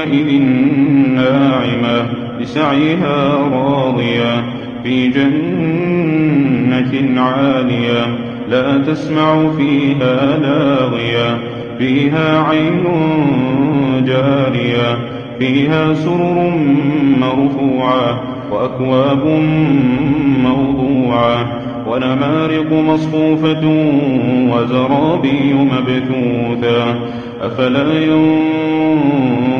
يومئذ ناعمة لسعيها راضية في جنة عالية لا تسمع فيها لاغية فيها عين جارية فيها سرر مرفوعة وأكواب موضوعة ونمارق مصفوفة وزرابي مبثوثة أفلا ينظرون